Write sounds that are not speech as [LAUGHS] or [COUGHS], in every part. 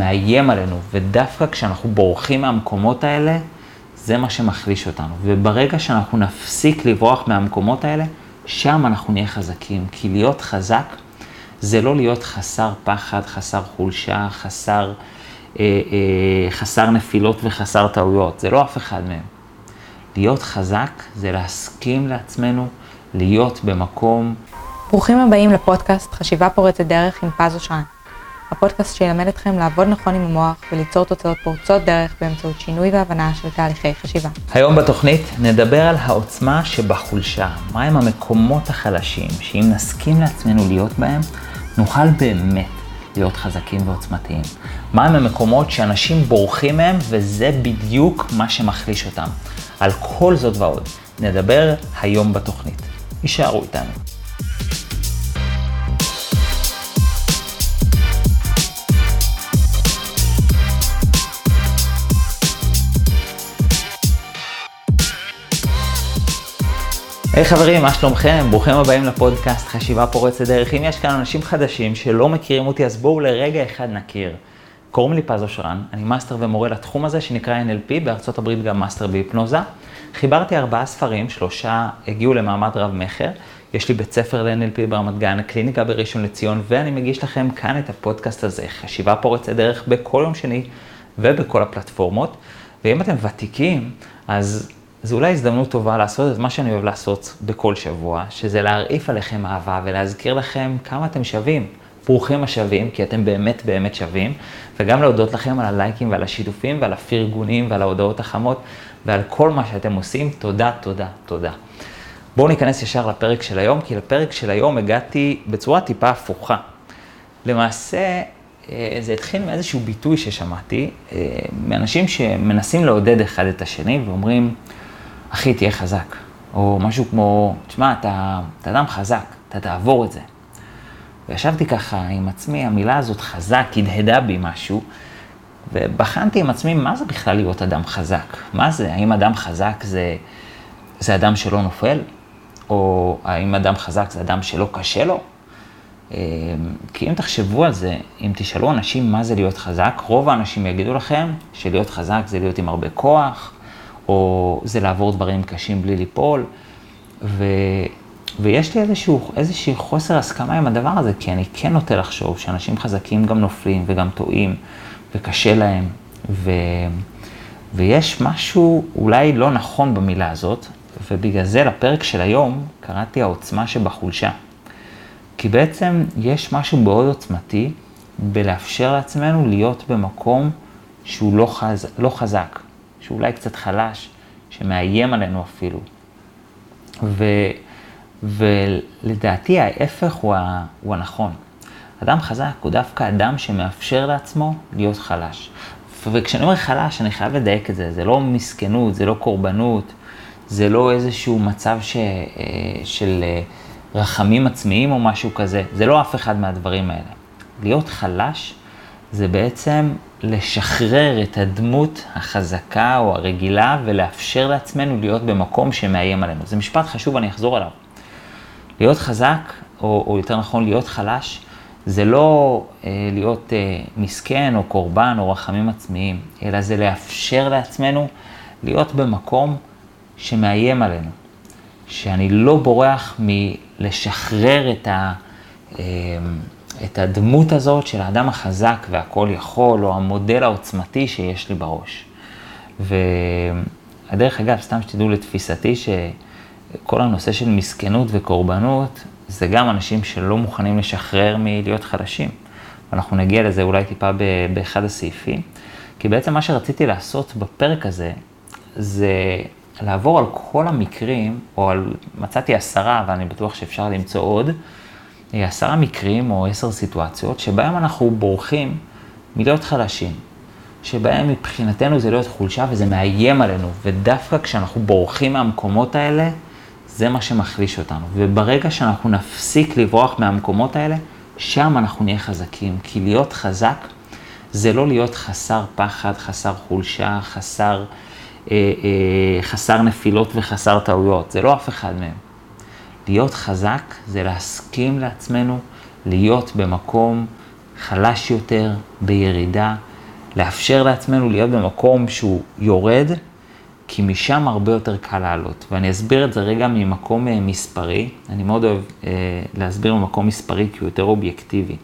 מאיים עלינו, ודווקא כשאנחנו בורחים מהמקומות האלה, זה מה שמחליש אותנו. וברגע שאנחנו נפסיק לברוח מהמקומות האלה, שם אנחנו נהיה חזקים. כי להיות חזק זה לא להיות חסר פחד, חסר חולשה, חסר, אה, אה, חסר נפילות וחסר טעויות. זה לא אף אחד מהם. להיות חזק זה להסכים לעצמנו להיות במקום... ברוכים הבאים לפודקאסט חשיבה פורצת דרך עם פז אושרן. הפודקאסט שילמד אתכם לעבוד נכון עם המוח וליצור תוצאות פורצות דרך באמצעות שינוי והבנה של תהליכי חשיבה. היום בתוכנית נדבר על העוצמה שבחולשה, מהם המקומות החלשים, שאם נסכים לעצמנו להיות בהם, נוכל באמת להיות חזקים ועוצמתיים. מהם המקומות שאנשים בורחים מהם, וזה בדיוק מה שמחליש אותם. על כל זאת ועוד נדבר היום בתוכנית. יישארו איתנו. היי, חברים, מה שלומכם? ברוכים הבאים לפודקאסט חשיבה פורצת דרך. אם יש כאן אנשים חדשים שלא מכירים אותי, אז בואו לרגע אחד נכיר. קוראים לי פז אושרן, אני master ומורה לתחום הזה שנקרא NLP, בארצות הברית גם master בהיפנוזה. חיברתי ארבעה ספרים, שלושה הגיעו למעמד רב-מכר. יש לי בית ספר ל-NLP ברמת גן, קליניקה בראשון לציון, ואני מגיש לכם כאן את הפודקאסט הזה, חשיבה פורצת דרך, בכל יום שני ובכל הפלטפורמות. ואם אתם ותיקים, אז זו אולי הזדמנות טובה לעשות את מה שאני אוהב לעשות בכל שבוע, שזה להרעיף עליכם אהבה ולהזכיר לכם כמה אתם שווים. ברוכים השווים, כי אתם באמת באמת שווים, וגם להודות לכם על הלייקים ועל השיתופים ועל הפרגונים ועל ההודעות החמות ועל כל מה שאתם עושים. תודה, תודה, תודה. בואו ניכנס ישר לפרק של היום, כי לפרק של היום הגעתי בצורה טיפה הפוכה. למעשה, אה, זה התחיל מאיזשהו ביטוי ששמעתי, אה, מאנשים שמנסים לעודד אחד את השני ואומרים, אחי, תהיה חזק. או משהו כמו, תשמע, אתה, אתה אדם חזק, אתה תעבור את זה. וישבתי ככה עם עצמי, המילה הזאת חזק הדהדה בי משהו, ובחנתי עם עצמי, מה זה בכלל להיות אדם חזק? מה זה? האם אדם חזק זה, זה אדם שלא נופל? או האם אדם חזק זה אדם שלא קשה לו? אמ, כי אם תחשבו על זה, אם תשאלו אנשים מה זה להיות חזק, רוב האנשים יגידו לכם שלהיות חזק זה להיות עם הרבה כוח, או זה לעבור דברים קשים בלי ליפול. ו, ויש לי איזשהו, איזשהו חוסר הסכמה עם הדבר הזה, כי אני כן נוטה לחשוב שאנשים חזקים גם נופלים וגם טועים, וקשה להם, ו, ויש משהו אולי לא נכון במילה הזאת, ובגלל זה לפרק של היום קראתי העוצמה שבחולשה. כי בעצם יש משהו מאוד עוצמתי בלאפשר לעצמנו להיות במקום שהוא לא, חז, לא חזק. שהוא אולי קצת חלש, שמאיים עלינו אפילו. ו, ולדעתי ההפך הוא, ה, הוא הנכון. אדם חזק הוא דווקא אדם שמאפשר לעצמו להיות חלש. וכשאני אומר חלש, אני חייב לדייק את זה. זה לא מסכנות, זה לא קורבנות, זה לא איזשהו מצב ש, אה, של אה, רחמים עצמיים או משהו כזה. זה לא אף אחד מהדברים האלה. להיות חלש זה בעצם לשחרר את הדמות החזקה או הרגילה ולאפשר לעצמנו להיות במקום שמאיים עלינו. זה משפט חשוב, אני אחזור עליו. להיות חזק, או, או יותר נכון להיות חלש, זה לא אה, להיות אה, מסכן או קורבן או רחמים עצמיים, אלא זה לאפשר לעצמנו להיות במקום שמאיים עלינו. שאני לא בורח מלשחרר את ה... אה, את הדמות הזאת של האדם החזק והכל יכול, או המודל העוצמתי שיש לי בראש. והדרך אגב, סתם שתדעו לתפיסתי, שכל הנושא של מסכנות וקורבנות, זה גם אנשים שלא מוכנים לשחרר מלהיות חלשים. אנחנו נגיע לזה אולי טיפה באחד הסעיפים. כי בעצם מה שרציתי לעשות בפרק הזה, זה לעבור על כל המקרים, או על, מצאתי עשרה, ואני בטוח שאפשר למצוא עוד, עשרה מקרים או עשר סיטואציות שבהם אנחנו בורחים מלהיות חלשים, שבהם מבחינתנו זה להיות חולשה וזה מאיים עלינו, ודווקא כשאנחנו בורחים מהמקומות האלה, זה מה שמחליש אותנו. וברגע שאנחנו נפסיק לברוח מהמקומות האלה, שם אנחנו נהיה חזקים. כי להיות חזק זה לא להיות חסר פחד, חסר חולשה, חסר, אה, אה, חסר נפילות וחסר טעויות. זה לא אף אחד מהם. להיות חזק זה להסכים לעצמנו להיות במקום חלש יותר, בירידה, לאפשר לעצמנו להיות במקום שהוא יורד, כי משם הרבה יותר קל לעלות. ואני אסביר את זה רגע ממקום אה, מספרי. אני מאוד אוהב אה, להסביר ממקום מספרי כי הוא יותר אובייקטיבי.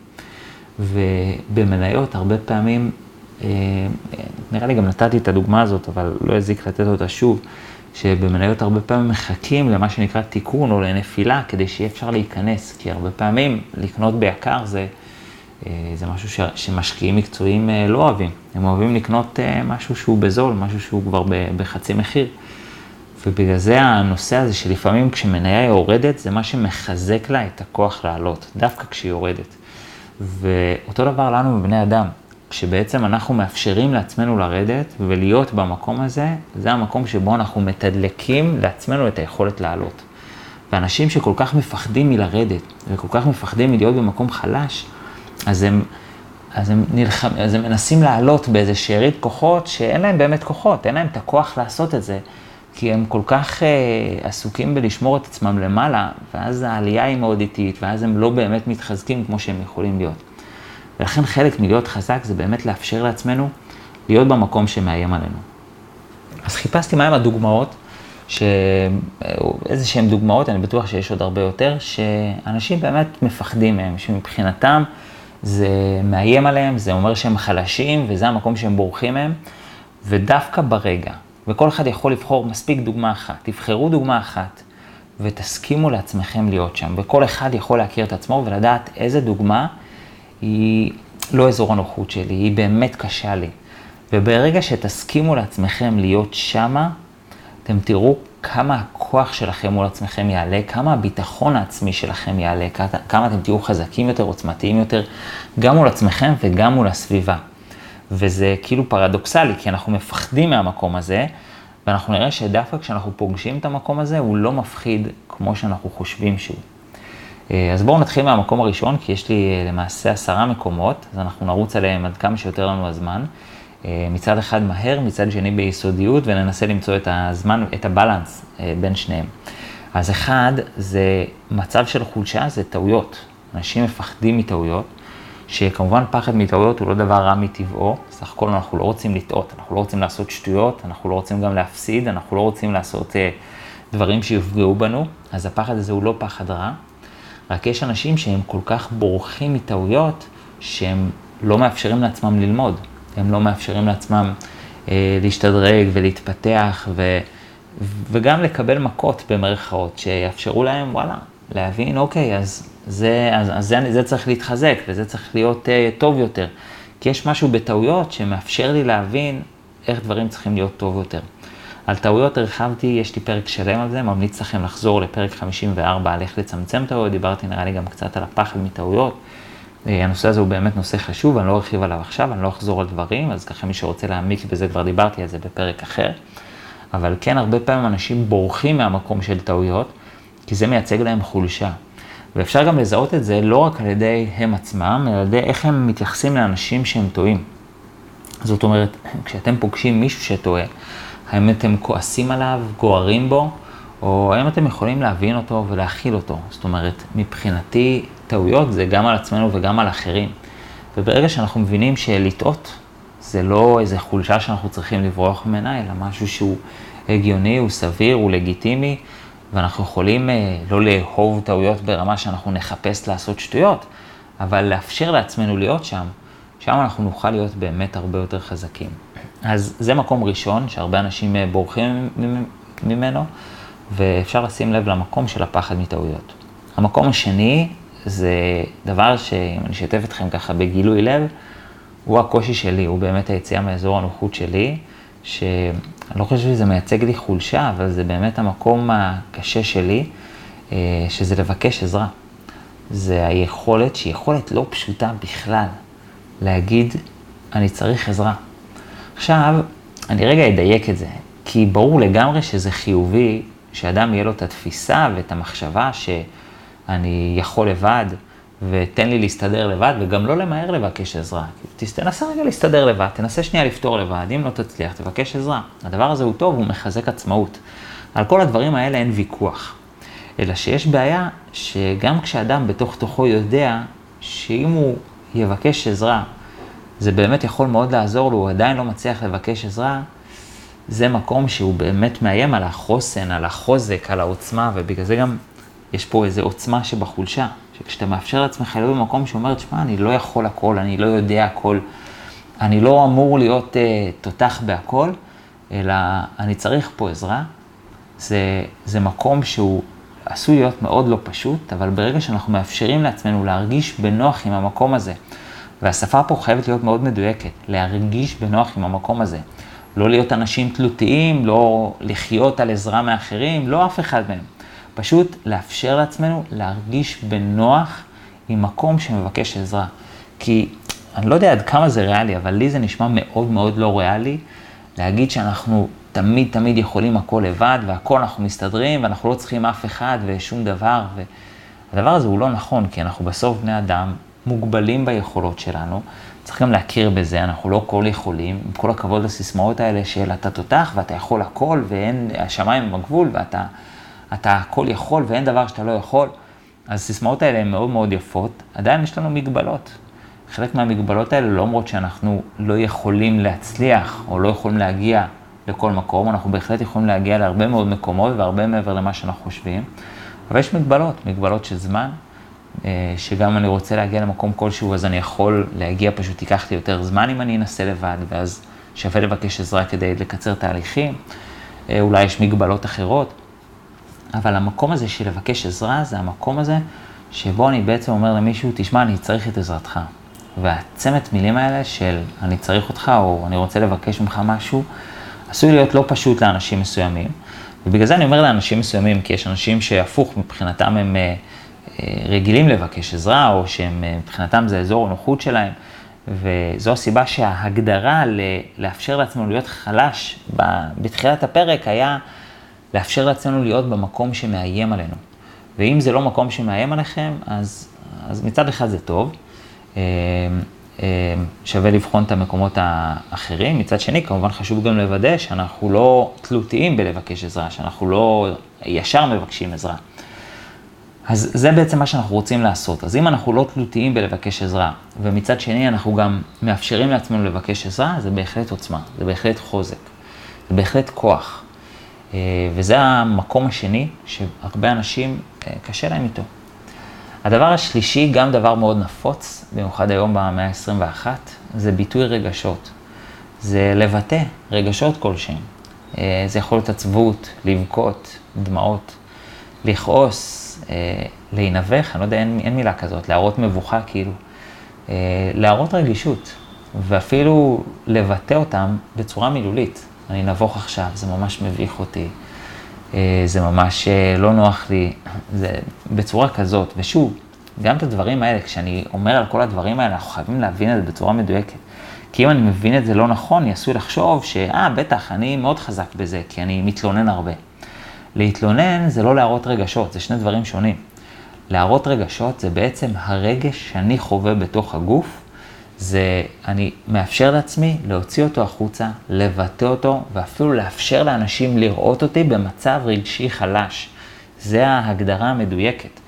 ובמניות הרבה פעמים, אה, נראה לי גם נתתי את הדוגמה הזאת, אבל לא הזיק לתת אותה שוב, שבמניות הרבה פעמים מחכים למה שנקרא תיקון או לנפילה כדי שיהיה אפשר להיכנס, כי הרבה פעמים לקנות ביקר זה, אה, זה משהו ש, שמשקיעים מקצועיים אה, לא אוהבים. הם אוהבים לקנות משהו שהוא בזול, משהו שהוא כבר בחצי מחיר. ובגלל זה הנושא הזה שלפעמים כשמניה יורדת, זה מה שמחזק לה את הכוח לעלות, דווקא כשהיא יורדת. ואותו דבר לנו בבני אדם, כשבעצם אנחנו מאפשרים לעצמנו לרדת ולהיות במקום הזה, זה המקום שבו אנחנו מתדלקים לעצמנו את היכולת לעלות. ואנשים שכל כך מפחדים מלרדת וכל כך מפחדים מלהיות במקום חלש, אז הם, אז הם, נלחם, אז הם מנסים לעלות באיזה שארית כוחות שאין להם באמת כוחות, אין להם את הכוח לעשות את זה. כי הם כל כך uh, עסוקים בלשמור את עצמם למעלה, ואז העלייה היא מאוד איטית, ואז הם לא באמת מתחזקים כמו שהם יכולים להיות. ולכן חלק מלהיות חזק זה באמת לאפשר לעצמנו להיות במקום שמאיים עלינו. אז חיפשתי מהם הדוגמאות, ש... איזה שהן דוגמאות, אני בטוח שיש עוד הרבה יותר, שאנשים באמת מפחדים מהם, שמבחינתם זה מאיים עליהם, זה אומר שהם חלשים, וזה המקום שהם בורחים מהם, ודווקא ברגע וכל אחד יכול לבחור מספיק דוגמה אחת. תבחרו דוגמה אחת ותסכימו לעצמכם להיות שם. וכל אחד יכול להכיר את עצמו ולדעת איזה דוגמה היא לא אזור הנוחות שלי, היא באמת קשה לי. וברגע שתסכימו לעצמכם להיות שמה, אתם תראו כמה הכוח שלכם מול עצמכם יעלה, כמה הביטחון העצמי שלכם יעלה, כמה אתם תהיו חזקים יותר, עוצמתיים יותר, גם מול עצמכם וגם מול הסביבה. וזה כאילו פרדוקסלי, כי אנחנו מפחדים מהמקום הזה, ואנחנו נראה שדווקא כשאנחנו פוגשים את המקום הזה, הוא לא מפחיד כמו שאנחנו חושבים שהוא. אה, אז בואו נתחיל מהמקום הראשון, כי יש לי אה, למעשה עשרה מקומות, אז אנחנו נרוץ עליהם עד כמה שיותר לנו הזמן. אה, מצד אחד מהר, מצד שני ביסודיות, וננסה למצוא את הזמן, את הבלנס בין שניהם. אז אחד, זה מצב של חולשה, זה טעויות. אנשים מפחדים מטעויות. שכמובן פחד מטעויות הוא לא דבר רע מטבעו, סך הכל אנחנו לא רוצים לטעות, אנחנו לא רוצים לעשות שטויות, אנחנו לא רוצים גם להפסיד, אנחנו לא רוצים לעשות דברים שיפגעו בנו, אז הפחד הזה הוא לא פחד רע, רק יש אנשים שהם כל כך בורחים מטעויות, שהם לא מאפשרים לעצמם ללמוד, הם לא מאפשרים לעצמם uh, להשתדרג ולהתפתח ו, וגם לקבל מכות במרכאות, שיאפשרו להם, וואלה, להבין, אוקיי, אז זה, אז, אז זה, זה צריך להתחזק וזה צריך להיות uh, טוב יותר. כי יש משהו בטעויות שמאפשר לי להבין איך דברים צריכים להיות טוב יותר. על טעויות הרחבתי, יש לי פרק שלם על זה, ממליץ לכם לחזור לפרק 54 על איך לצמצם טעויות, דיברתי נראה לי גם קצת על הפחד מטעויות. אה, הנושא הזה הוא באמת נושא חשוב, אני לא ארחיב עליו עכשיו, אני לא אחזור על דברים, אז ככה מי שרוצה להעמיק בזה, כבר דיברתי על זה בפרק אחר. אבל כן, הרבה פעמים אנשים בורחים מהמקום של טעויות, כי זה מייצג להם חולשה. ואפשר גם לזהות את זה לא רק על ידי הם עצמם, אלא על ידי איך הם מתייחסים לאנשים שהם טועים. זאת אומרת, כשאתם פוגשים מישהו שטועה, האם אתם כועסים עליו, גוערים בו, או האם אתם יכולים להבין אותו ולהכיל אותו. זאת אומרת, מבחינתי, טעויות זה גם על עצמנו וגם על אחרים. וברגע שאנחנו מבינים שלטעות זה לא איזה חולשה שאנחנו צריכים לברוח ממנה, אלא משהו שהוא הגיוני, הוא סביר, הוא לגיטימי, ואנחנו יכולים אה, לא לאהוב טעויות ברמה שאנחנו נחפש לעשות שטויות, אבל לאפשר לעצמנו להיות שם, שם אנחנו נוכל להיות באמת הרבה יותר חזקים. אז זה מקום ראשון שהרבה אנשים אה, בורחים ממנו, ואפשר לשים לב למקום של הפחד מטעויות. המקום השני זה דבר שאם אני אשתף אתכם ככה בגילוי לב, הוא הקושי שלי, הוא באמת היציאה מאזור הנוחות שלי, ש... אני לא חושב שזה מייצג לי חולשה, אבל זה באמת המקום הקשה שלי, אה, שזה לבקש עזרה. זה היכולת, שהיא יכולת לא פשוטה בכלל, להגיד, אני צריך עזרה. עכשיו, אני רגע אדייק את זה, כי ברור לגמרי שזה חיובי, שאדם יהיה לו את התפיסה ואת המחשבה שאני יכול לבד, ותן לי להסתדר לבד, וגם לא למהר לבקש עזרה. תנסה רגע להסתדר לבד, תנסה שנייה לפתור לבד, אם לא תצליח, תבקש עזרה. הדבר הזה הוא טוב, הוא מחזק עצמאות. על כל הדברים האלה אין ויכוח. אלא שיש בעיה שגם כשאדם בתוך תוכו יודע שאם הוא יבקש עזרה, זה באמת יכול מאוד לעזור לו, הוא עדיין לא מצליח לבקש עזרה, זה מקום שהוא באמת מאיים על החוסן, על החוזק, על העוצמה, ובגלל זה גם יש פה איזו עוצמה שבחולשה, שכשאתה מאפשר לעצמך להיות במקום שאומר, תשמע, אני לא יכול הכל, אני לא יודע הכל, אני לא אמור להיות uh, תותח בהכל, אלא אני צריך פה עזרה, זה, זה מקום שהוא עשוי להיות מאוד לא פשוט, אבל ברגע שאנחנו מאפשרים לעצמנו להרגיש בנוח עם המקום הזה, והשפה פה חייבת להיות מאוד מדויקת, להרגיש בנוח עם המקום הזה. לא להיות אנשים תלותיים, לא לחיות על עזרה מאחרים, לא אף אחד מהם. פשוט לאפשר לעצמנו להרגיש בנוח עם מקום שמבקש עזרה. כי אני לא יודע עד כמה זה ריאלי, אבל לי זה נשמע מאוד מאוד לא ריאלי להגיד שאנחנו תמיד תמיד יכולים הכל לבד, והכל אנחנו מסתדרים, ואנחנו לא צריכים אף אחד ושום דבר. והדבר הזה הוא לא נכון, כי אנחנו בסוף בני אדם מוגבלים ביכולות שלנו. צריך גם להכיר בזה, אנחנו לא כל יכולים, עם כל הכבוד לסיסמאות האלה של אתה תותח ואתה יכול הכל ואין, השמיים הם הגבול ואתה אתה הכל יכול ואין דבר שאתה לא יכול. אז הסיסמאות האלה הן מאוד מאוד יפות, עדיין יש לנו מגבלות. חלק מהמגבלות האלה לא אומרות שאנחנו לא יכולים להצליח או לא יכולים להגיע לכל מקום, אנחנו בהחלט יכולים להגיע להרבה מאוד מקומות והרבה מעבר למה שאנחנו חושבים, אבל יש מגבלות, מגבלות של זמן, שגם אני רוצה להגיע למקום כלשהו, אז אני יכול להגיע, פשוט ייקח לי יותר זמן אם אני אנסה לבד, ואז שווה לבקש עזרה כדי לקצר תהליכים. אה, אולי יש מגבלות אחרות, אבל המקום הזה של לבקש עזרה, זה המקום הזה שבו אני בעצם אומר למישהו, תשמע, אני צריך את עזרתך. והצמת מילים האלה של אני צריך אותך, או אני רוצה לבקש ממך משהו, עשוי להיות לא פשוט לאנשים מסוימים. ובגלל זה אני אומר לאנשים מסוימים, כי יש אנשים שהפוך, מבחינתם הם אה, אה, רגילים לבקש עזרה, או שהם, אה, מבחינתם זה אזור הנוחות שלהם. וזו הסיבה שההגדרה לאפשר לעצמנו להיות חלש בתחילת הפרק היה לאפשר לעצמנו להיות במקום שמאיים עלינו. ואם זה לא מקום שמאיים עליכם, אז, אז מצד אחד זה טוב, שווה לבחון את המקומות האחרים. מצד שני, כמובן חשוב גם לוודא שאנחנו לא תלותיים בלבקש עזרה, שאנחנו לא ישר מבקשים עזרה. אז זה בעצם מה שאנחנו רוצים לעשות. אז אם אנחנו לא תלותיים בלבקש עזרה, ומצד שני אנחנו גם מאפשרים לעצמנו לבקש עזרה, זה בהחלט עוצמה, זה בהחלט חוזק, זה בהחלט כוח. אה, וזה המקום השני שהרבה אנשים אה, קשה להם איתו. הדבר השלישי, גם דבר מאוד נפוץ, במיוחד היום במאה ה-21, זה ביטוי רגשות. זה לבטא רגשות כלשהם. אה, זה יכול להיות עצבות, לבכות, דמעות, לכעוס, אה, להינבך, אני לא יודע, אין, אין מילה כזאת, להראות מבוכה כאילו, אה, להראות רגישות, ואפילו לבטא אותם בצורה מילולית. אני נבוך עכשיו, זה ממש מביך אותי, אה, זה ממש לא נוח לי, זה בצורה כזאת. ושוב, גם את הדברים האלה, כשאני אומר על כל הדברים האלה, אנחנו חייבים להבין את זה בצורה מדויקת. כי אם אני מבין את זה לא נכון, אני עשוי לחשוב שאה, בטח, אני מאוד חזק בזה, כי אני מתלונן הרבה. להתלונן זה לא להראות רגשות, זה שני דברים שונים. להראות רגשות זה בעצם הרגש שאני חווה בתוך הגוף, זה אני מאפשר לעצמי להוציא אותו החוצה, לבטא אותו, ואפילו לאפשר לאנשים לראות אותי במצב רגשי חלש. זה ההגדרה המדויקת.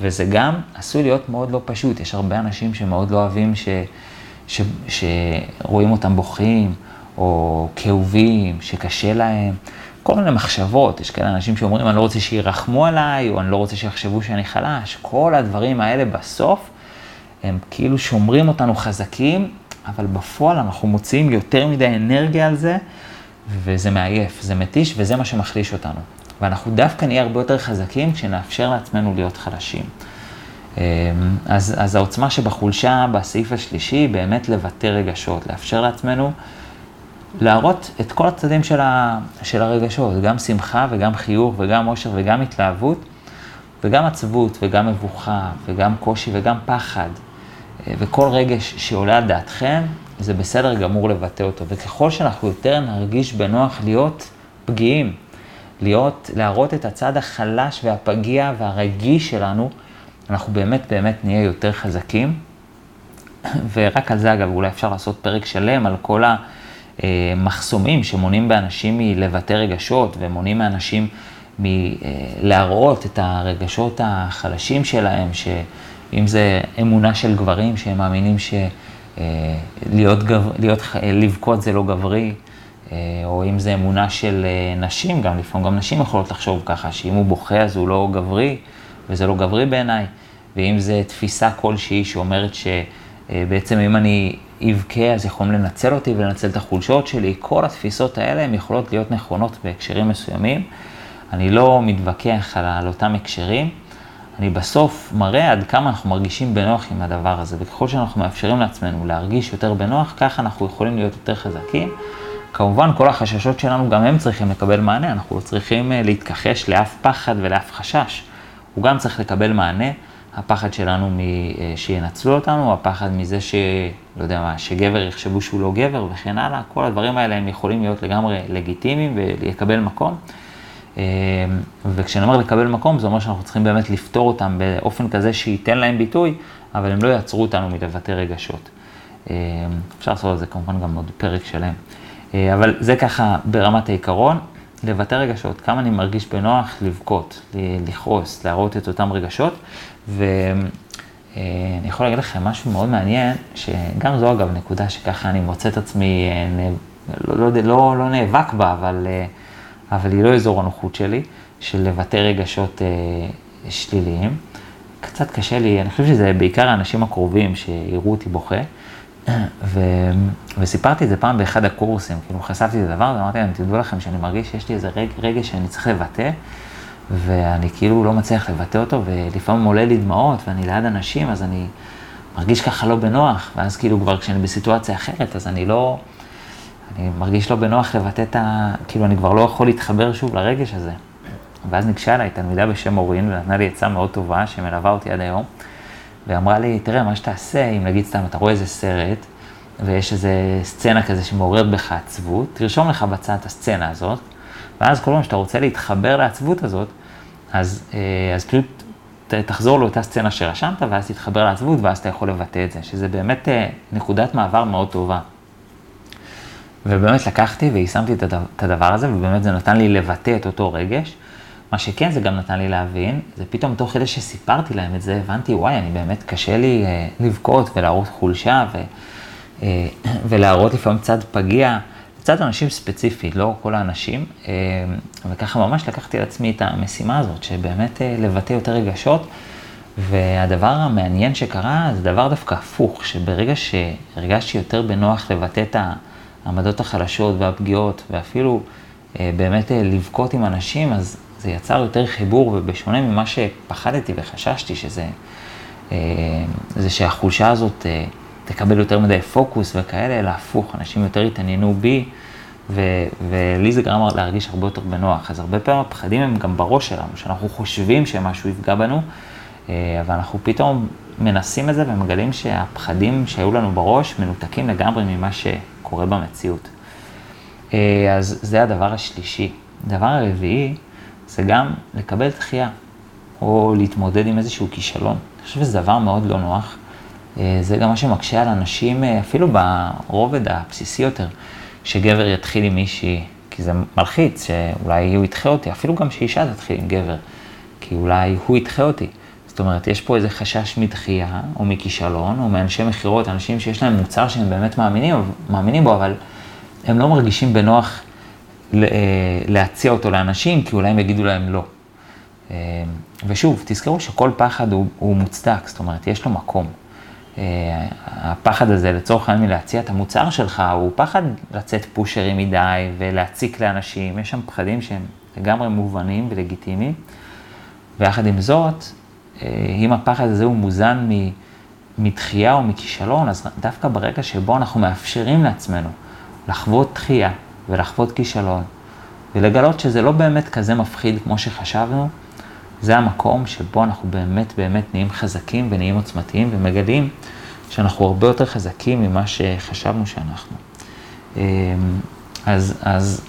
וזה גם עשוי להיות מאוד לא פשוט. יש הרבה אנשים שמאוד לא אוהבים ש, ש, שרואים אותם בוכים, או כאובים, שקשה להם. כל מיני מחשבות, יש כאלה אנשים שאומרים, אני לא רוצה שירחמו עליי, או אני לא רוצה שיחשבו שאני חלש. כל הדברים האלה בסוף, הם כאילו שומרים אותנו חזקים, אבל בפועל אנחנו מוציאים יותר מדי אנרגיה על זה, וזה מעייף, זה מתיש, וזה מה שמחליש אותנו. ואנחנו דווקא נהיה הרבה יותר חזקים כשנאפשר לעצמנו להיות חלשים. אמ, אז, אז העוצמה שבחולשה בסעיף השלישי, באמת לבטא רגשות, לאפשר לעצמנו להראות את כל הצדדים של, ה, של הרגשות, גם שמחה וגם חיוך וגם אושר וגם התלהבות, וגם עצבות וגם מבוכה וגם קושי וגם פחד. אה, וכל רגש שעולה על דעתכם, זה בסדר גמור לבטא אותו. וככל שאנחנו יותר נרגיש בנוח להיות פגיעים, להיות, להראות את הצד החלש והפגיע והרגיש שלנו, אנחנו באמת באמת נהיה יותר חזקים. [COUGHS] ורק על זה אגב, אולי אפשר לעשות פרק שלם על כל ה... מחסומים שמונעים באנשים מלבטא רגשות ומונעים מאנשים מלהראות את הרגשות החלשים שלהם, ש, אם זה אמונה של גברים שהם מאמינים שלהיות, גב, להיות, לבכות זה לא גברי, או אם זה אמונה של נשים, גם לפעמים גם נשים יכולות לחשוב ככה, שאם הוא בוכה אז הוא לא גברי, וזה לא גברי בעיניי, ואם זה תפיסה כלשהי שאומרת שבעצם אם אני אבכה אז יכולים לנצל אותי ולנצל את החולשות שלי, כל התפיסות האלה הן יכולות להיות נכונות בהקשרים מסוימים. אני לא מתווכח על, על אותם הקשרים, אני בסוף מראה עד כמה אנחנו מרגישים בנוח עם הדבר הזה, וככל שאנחנו מאפשרים לעצמנו להרגיש יותר בנוח, ככה אנחנו יכולים להיות יותר חזקים. כמובן, כל החששות שלנו, גם הם צריכים לקבל מענה, אנחנו לא צריכים אה, להתכחש לאף פחד ולאף חשש. הוא גם צריך לקבל מענה. הפחד שלנו. אה, שינצלו אותנו, הפחד מזה ש... לא יודע מה, שגבר יחשבו שהוא לא גבר וכן הלאה, כל הדברים האלה הם יכולים להיות לגמרי לגיטימיים ולקבל מקום. אה, וכשאני אומר לקבל מקום, זה אומר שאנחנו צריכים באמת לפתור אותם באופן כזה שייתן להם ביטוי, אבל הם לא יעצרו אותנו מלבטא רגשות. אה, אפשר לעשות על זה כמובן גם עוד פרק שלם. אבל זה ככה ברמת העיקרון. לבטא רגשות, כמה אני מרגיש בנוח לבכות, לכעוס, להראות את אותם רגשות. ואני יכול להגיד לכם משהו מאוד מעניין, שגם זו אגב נקודה שככה אני מוצא את עצמי, אה, לא, לא, לא, לא נאבק בה, אבל, אה, אבל היא לא אזור הנוחות שלי, של לבטא רגשות אה, שליליים. קצת קשה לי, אני חושב שזה בעיקר האנשים הקרובים שיראו אותי בוכה. ו... וסיפרתי את זה פעם באחד הקורסים, כאילו חשפתי את הדבר הזה, אמרתי להם, תדעו לכם שאני מרגיש שיש לי איזה רגע, שאני צריך לבטא, ואני כאילו לא מצליח לבטא אותו, ולפעמים עולה לי דמעות, ואני ליד אנשים, אז אני מרגיש ככה לא בנוח, ואז כאילו כבר כשאני בסיטואציה אחרת, אז אני לא, אני מרגיש לא בנוח לבטא את ה... כאילו אני כבר לא יכול להתחבר שוב לרגש הזה. ואז ניגשה אליי תלמידה בשם אורין, ונתנה לי עצה מאוד טובה, שמלווה אותי עד היום. ואמרה לי, תראה, מה שתעשה, אם נגיד סתם, אתה רואה איזה סרט, ויש איזה סצנה כזה שמעוררת בך עצבות, תרשום לך בצד את הסצנה הזאת, ואז כל פעם שאתה רוצה להתחבר לעצבות הזאת, אז, אה, אז פשוט תחזור לאותה סצנה שרשמת, ואז תתחבר לעצבות, ואז אתה יכול לבטא את זה, שזה באמת אה, נקודת מעבר מאוד טובה. ובאמת לקחתי ויישמתי את הדבר הזה, ובאמת זה נתן לי לבטא את אותו רגש. מה שכן, זה גם נתן לי להבין, זה פתאום תוך כדי שסיפרתי להם את זה, הבנתי, וואי, אני באמת, קשה לי אה, לבכות ולהראות חולשה ו, [CLEARS THROAT] ולהראות לפעמים צד פגיע, צד אנשים ספציפי, לא כל האנשים, אה, וככה ממש לקחתי על עצמי את המשימה הזאת, שבאמת אה, לבטא יותר רגשות, והדבר המעניין שקרה, זה דבר דווקא הפוך, שברגע שהרגשתי יותר בנוח לבטא את העמדות החלשות והפגיעות, ואפילו אה, באמת לבכות עם אנשים, אז זה יצר יותר חיבור, ובשונה ממה שפחדתי וחששתי, שזה זה שהחולשה הזאת תקבל יותר מדי פוקוס וכאלה, אלא הפוך, אנשים יותר התעניינו בי, ו, ולי זה גרם להרגיש הרבה יותר בנוח. אז הרבה פעמים הפחדים הם גם בראש שלנו, שאנחנו חושבים שמשהו יפגע בנו, אה, אבל אנחנו פתאום מנסים את זה ומגלים שהפחדים שהיו לנו בראש מנותקים לגמרי ממה שקורה במציאות. אז זה הדבר השלישי. הדבר הרביעי, זה גם לקבל דחייה, או להתמודד עם איזשהו כישלון. אני חושב שזה דבר מאוד לא נוח. אה, זה גם מה שמקשה על אנשים, אה, אפילו ברובד הבסיסי יותר, שגבר יתחיל עם מישהי, כי זה מלחיץ, שאולי הוא ידחה אותי, אפילו גם שאישה תתחיל עם גבר, כי אולי הוא ידחה אותי. זאת אומרת, יש פה איזה חשש מדחייה, או מכישלון, או מאנשי מכירות, אנשים שיש להם מוצר שהם באמת מאמינים, מאמינים בו, אבל הם לא מרגישים בנוח אה, להציע אותו לאנשים, כי אולי הם יגידו להם לא. ושוב, תזכרו שכל פחד הוא, הוא מוצדק, זאת אומרת, יש לו מקום. אה, הפחד הזה, לצורך העניין מלהציע את המוצר שלך, הוא פחד לצאת פושרי מדי ולהציק לאנשים, יש שם פחדים שהם לגמרי מובנים ולגיטימיים. ויחד עם זאת, אם הפחד הזה הוא מוזן מדחייה או מכישלון, אז דווקא ברגע שבו אנחנו מאפשרים לעצמנו לחוות דחייה, ולחוות כישלון, ולגלות שזה לא באמת כזה מפחיד כמו שחשבנו, זה המקום שבו אנחנו באמת באמת נהיים חזקים ונהיים עוצמתיים ומגלים שאנחנו הרבה יותר חזקים ממה שחשבנו שאנחנו. אמ, אז, אז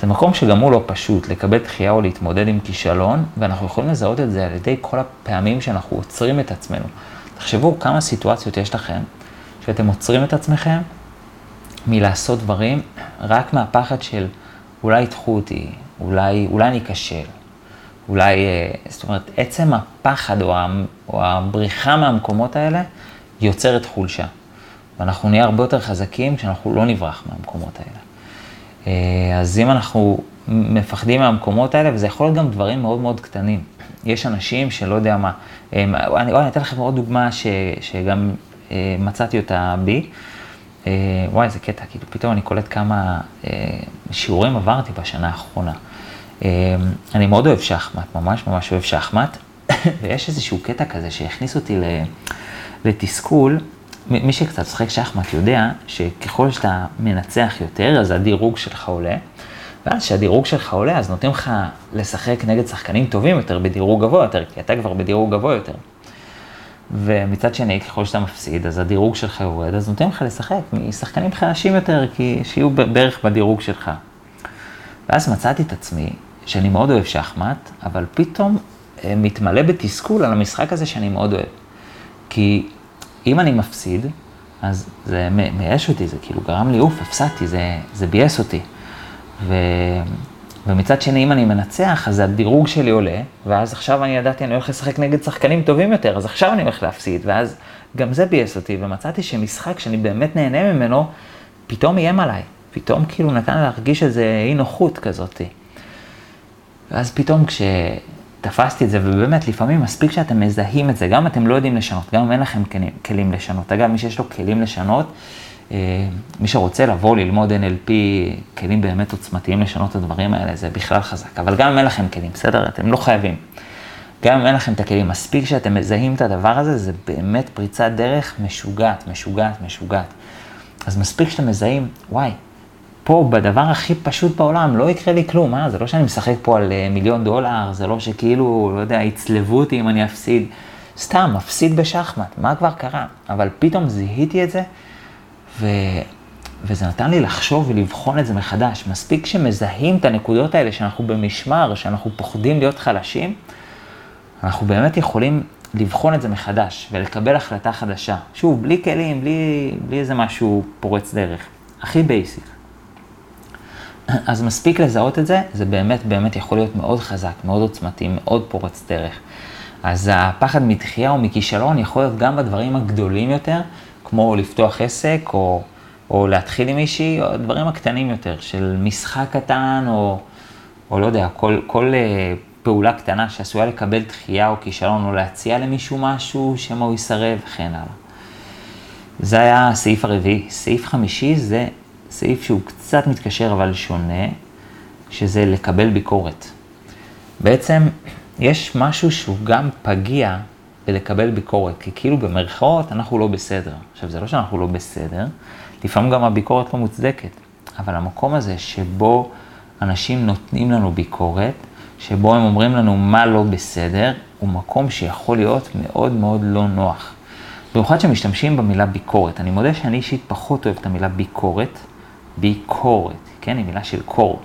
זה מקום שגם הוא לא פשוט, לקבל דחייה או להתמודד עם כישלון, ואנחנו יכולים לזהות את זה על ידי כל הפעמים שאנחנו עוצרים את עצמנו. תחשבו כמה סיטואציות יש לכם, שאתם עוצרים את עצמכם מלעשות דברים רק מהפחד של אולי ידחו אותי, אולי, אולי אני אכשל, אולי, זאת אומרת, עצם הפחד או, או הבריחה מהמקומות האלה יוצרת חולשה. ואנחנו נהיה הרבה יותר חזקים כשאנחנו לא נברח מהמקומות האלה. אז אם אנחנו מפחדים מהמקומות האלה, וזה יכול להיות גם דברים מאוד מאוד קטנים. יש אנשים שלא יודע מה, הם, אני, אני אתן לכם עוד דוגמה ש, שגם אה, מצאתי אותה בי. אה, וואי, איזה קטע, כאילו פתאום אני קולט כמה אה, שיעורים עברתי בשנה האחרונה. אה, אני מאוד אוהב שחמט, ממש ממש אוהב שחמט, [LAUGHS] ויש איזשהו קטע כזה שהכניס אותי לתסכול. מי שקצת משחק שחמט יודע שככל שאתה מנצח יותר, אז הדירוג שלך עולה. ואז כשהדירוג שלך עולה, אז נותנים לך לשחק נגד שחקנים טובים יותר בדירוג גבוה יותר, כי אתה כבר בדירוג גבוה יותר. ומצד שני, ככל שאתה מפסיד, אז הדירוג שלך יורד, אז נותנים לך לשחק משחקנים חלשים יותר, כי שיהיו בערך בדירוג שלך. ואז מצאתי את עצמי, שאני מאוד אוהב שחמט, אבל פתאום אה, מתמלא בתסכול על המשחק הזה שאני מאוד אוהב. כי אם אני מפסיד, אז זה מייאש אותי, זה כאילו גרם לי אוף, הפסדתי, זה, זה ביאס אותי. ו... ומצד שני, אם אני מנצח, אז הדירוג שלי עולה, ואז עכשיו אני ידעתי, אני הולך לשחק נגד שחקנים טובים יותר, אז עכשיו אני הולך להפסיד, ואז גם זה ביאס אותי, ומצאתי שמשחק שאני באמת נהנה ממנו, פתאום איים עליי, פתאום כאילו נתן להרגיש איזה אי נוחות כזאתי. ואז פתאום כשתפסתי את זה, ובאמת, לפעמים מספיק שאתם מזהים את זה, גם אתם לא יודעים לשנות, גם אם אין לכם כלים לשנות. אגב, מי שיש לו כלים לשנות, אה, מי שרוצה לבוא ללמוד NLP, כלים באמת עוצמתיים לשנות את הדברים האלה, זה בכלל חזק. אבל גם אם אין לכם כלים, בסדר? אתם לא חייבים. גם אם אין לכם את הכלים, מספיק שאתם מזהים את הדבר הזה, זה באמת פריצת דרך משוגעת, משוגעת, משוגעת. אז מספיק שאתם מזהים, וואי, פה בדבר הכי פשוט בעולם לא יקרה לי כלום, אה? זה לא שאני משחק פה על אה, מיליון דולר, זה לא שכאילו, לא יודע, יצלבו אותי אם אני אפסיד. סתם, מפסיד בשחמט, מה כבר קרה? אבל פתאום זיהיתי את זה, ו... וזה נתן לי לחשוב ולבחון את זה מחדש. מספיק שמזהים את הנקודות האלה שאנחנו במשמר, שאנחנו פוחדים להיות חלשים, אנחנו באמת יכולים לבחון את זה מחדש ולקבל החלטה חדשה. שוב, בלי כלים, בלי, בלי איזה משהו פורץ דרך. הכי basic. אז מספיק לזהות את זה, זה באמת באמת יכול להיות מאוד חזק, מאוד עוצמתי, מאוד פורץ דרך. אז הפחד מתחייה או מכישלון יכול להיות גם בדברים הגדולים יותר, כמו לפתוח עסק, או, או להתחיל עם מישהי, או הדברים הקטנים יותר, של משחק קטן, או, או לא יודע, כל, כל uh, פעולה קטנה שעשויה לקבל דחייה או כישלון, או להציע למישהו משהו, שמא הוא יסרב, וכן הלאה. זה היה הסעיף הרביעי. סעיף חמישי זה סעיף שהוא קצת מתקשר אבל שונה, שזה לקבל ביקורת. בעצם יש משהו שהוא גם פגיע בלקבל ביקורת, כי כאילו במרכאות אנחנו לא בסדר. עכשיו, זה לא שאנחנו לא בסדר, לפעמים גם הביקורת לא מוצדקת, אבל המקום הזה שבו אנשים נותנים לנו ביקורת, שבו הם אומרים לנו מה לא בסדר, הוא מקום שיכול להיות מאוד מאוד לא נוח. במיוחד שמשתמשים במילה ביקורת. אני מודה שאני אישית פחות אוהב את המילה ביקורת, ביקורת, כן, היא מילה של קור.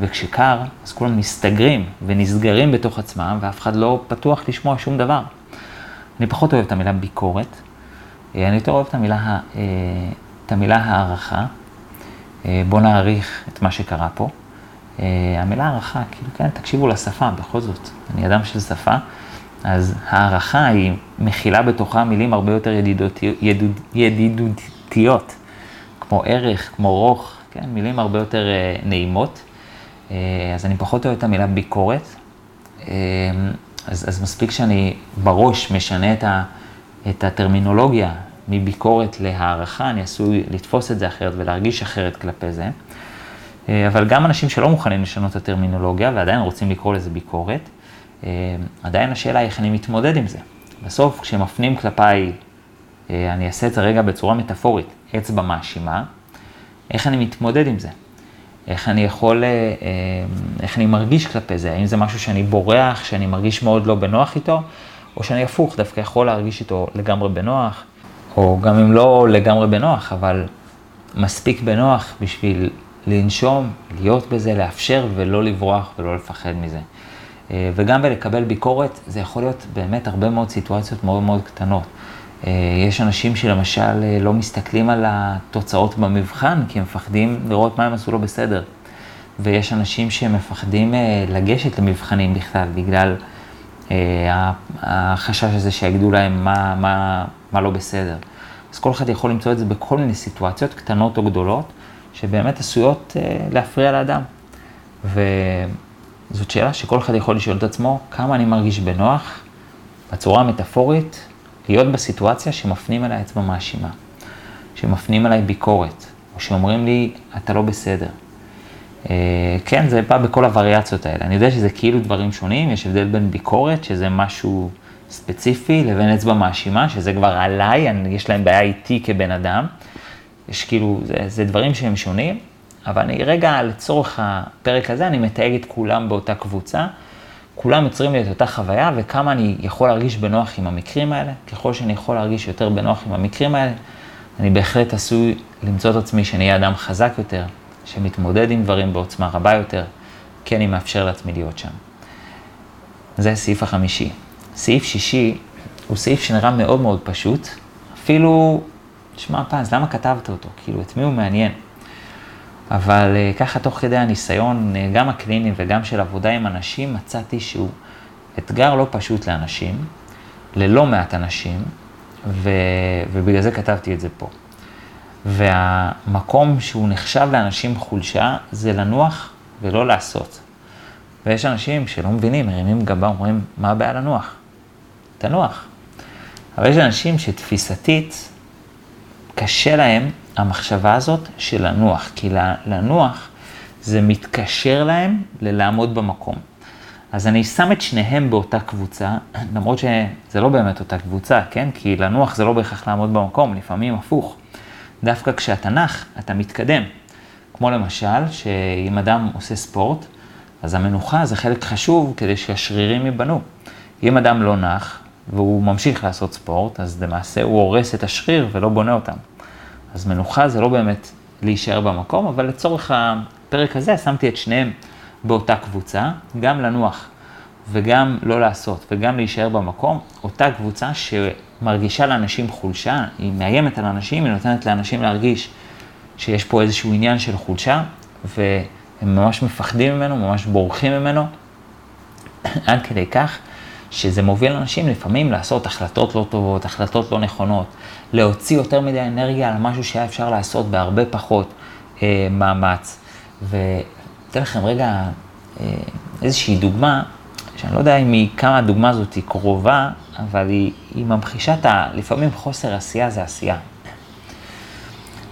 וכשקר, אז כולם מסתגרים ונסגרים בתוך עצמם, ואף אחד לא פתוח לשמוע שום דבר. אני פחות אוהב את המילה ביקורת, אה, אני יותר אוהב את המילה, אה, את המילה הערכה. אה, בואו נעריך את מה שקרה פה. המילה הערכה, כאילו, כן, תקשיבו לשפה, בכל זאת, אני אדם של שפה, אז הערכה היא מכילה בתוכה מילים הרבה יותר ידידותי, ידיד, ידידותיות, כמו ערך, כמו רוך, כן, מילים הרבה יותר נעימות. אז אני פחות אוהב את המילה ביקורת. אז, אז מספיק שאני בראש משנה את, ה, את הטרמינולוגיה מביקורת להערכה, אני עשוי לתפוס את זה אחרת ולהרגיש אחרת כלפי זה. אה, אבל גם אנשים שלא מוכנים לשנות את הטרמינולוגיה ועדיין רוצים לקרוא לזה ביקורת, אה, עדיין השאלה היא איך אני מתמודד עם זה. בסוף, כשמפנים כלפיי, אה, אני אעשה את זה רגע בצורה מטאפורית, אצבע מאשימה, איך אני מתמודד עם זה? איך אני יכול, אה, אה, איך אני מרגיש כלפי זה, האם זה משהו שאני בורח, שאני מרגיש מאוד לא בנוח איתו, או שאני הפוך, דווקא יכול להרגיש איתו לגמרי בנוח, או גם אם לא לגמרי בנוח, אבל מספיק בנוח בשביל לנשום, להיות בזה, לאפשר ולא לברוח ולא לפחד מזה. אה, וגם בלקבל ביקורת, זה יכול להיות באמת הרבה מאוד סיטואציות מאוד מאוד קטנות. יש אנשים שלמשל לא מסתכלים על התוצאות במבחן, כי הם מפחדים לראות מה הם עשו לא בסדר. ויש אנשים שמפחדים אה, לגשת למבחנים בכלל, בגלל אה, החשש הזה שיגידו להם מה, מה, מה לא בסדר. אז כל אחד יכול למצוא את זה בכל מיני סיטואציות, קטנות או גדולות, שבאמת עשויות אה, להפריע לאדם. וזאת שאלה שכל אחד יכול לשאול את עצמו, כמה אני מרגיש בנוח, בצורה המטאפורית, להיות בסיטואציה שמפנים אליי אצבע מאשימה, שמפנים אליי ביקורת, או שאומרים לי, אתה לא בסדר. אה, כן, זה בא בכל הווריאציות האלה. אני יודע שזה כאילו דברים שונים, יש הבדל בין ביקורת, שזה משהו ספציפי, לבין אצבע מאשימה, שזה כבר עליי, אני, יש להם בעיה איתי כבן אדם. יש כאילו, זה, זה דברים שהם שונים, אבל אני רגע, לצורך הפרק הזה, אני מתייג את כולם באותה קבוצה. כולם יוצרים לי את אותה חוויה, וכמה אני יכול להרגיש בנוח עם המקרים האלה. ככל שאני יכול להרגיש יותר בנוח עם המקרים האלה, אני בהחלט עשוי למצוא את עצמי שאני אהיה אדם חזק יותר, שמתמודד עם דברים בעוצמה רבה יותר, כי אני מאפשר לעצמי להיות שם. זה הסעיף החמישי. סעיף שישי הוא סעיף שנראה מאוד מאוד פשוט, אפילו, תשמע פז, למה כתבת אותו? כאילו, את מי הוא מעניין? אבל אה, ככה תוך כדי הניסיון, אה, גם הקליני וגם של עבודה עם אנשים, מצאתי שהוא אתגר לא פשוט לאנשים, ללא מעט אנשים, ו... ובגלל זה כתבתי את זה פה. והמקום שהוא נחשב לאנשים חולשה, זה לנוח ולא לעשות. ויש אנשים שלא מבינים, מרימים גבה, אומרים, מה הבעיה לנוח? תנוח. אבל יש אנשים שתפיסתית, קשה להם המחשבה הזאת של לנוח, כי לנוח זה מתקשר להם ללעמוד במקום. אז אני שם את שניהם באותה קבוצה, למרות שזה לא באמת אותה קבוצה, כן? כי לנוח זה לא בהכרח לעמוד במקום, לפעמים הפוך. דווקא כשאתה נח, אתה מתקדם. כמו למשל, שאם אדם עושה ספורט, אז המנוחה זה חלק חשוב כדי שהשרירים ייבנו. אם אדם לא נח, והוא ממשיך לעשות ספורט, אז למעשה הוא הורס את השריר ולא בונה אותם. אז מנוחה זה לא באמת להישאר במקום, אבל לצורך הפרק הזה שמתי את שניהם באותה קבוצה, גם לנוח וגם לא לעשות וגם להישאר במקום, אותה קבוצה שמרגישה לאנשים חולשה, היא מאיימת על אנשים, היא נותנת לאנשים להרגיש שיש פה איזשהו עניין של חולשה, והם ממש מפחדים ממנו, ממש בורחים ממנו, [CLEARS THROAT] עד כדי כך שזה מוביל אנשים לפעמים לעשות החלטות לא טובות, החלטות לא נכונות, להוציא יותר מדי אנרגיה על משהו שהיה אפשר לעשות בהרבה פחות אה, מאמץ. ואתן לכם רגע אה, איזושהי דוגמה, שאני לא יודע אם היא, כמה הדוגמה הזאת היא קרובה, אבל היא, היא ממחישה את ה... לפעמים חוסר עשייה זה עשייה.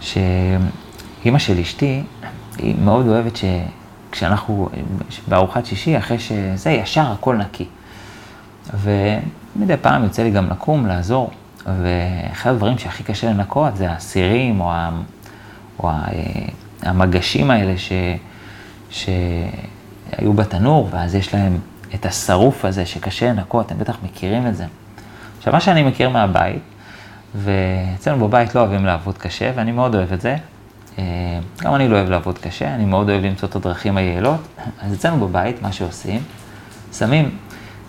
שאימא של אשתי, היא מאוד אוהבת שכשאנחנו בארוחת שישי, אחרי שזה, ישר הכל נקי. ומדי פעם יוצא לי גם לקום, לעזור. ואחד הדברים שהכי קשה לנקות זה הסירים או, ה, או ה, המגשים האלה ש, שהיו בתנור, ואז יש להם את השרוף הזה שקשה לנקות, אתם בטח מכירים את זה. עכשיו, מה שאני מכיר מהבית, ואצלנו בבית לא אוהבים לעבוד קשה, ואני מאוד אוהב את זה. אה, גם אני לא אוהב לעבוד קשה, אני מאוד אוהב למצוא את הדרכים היעילות. אז אצלנו בבית, מה שעושים, שמים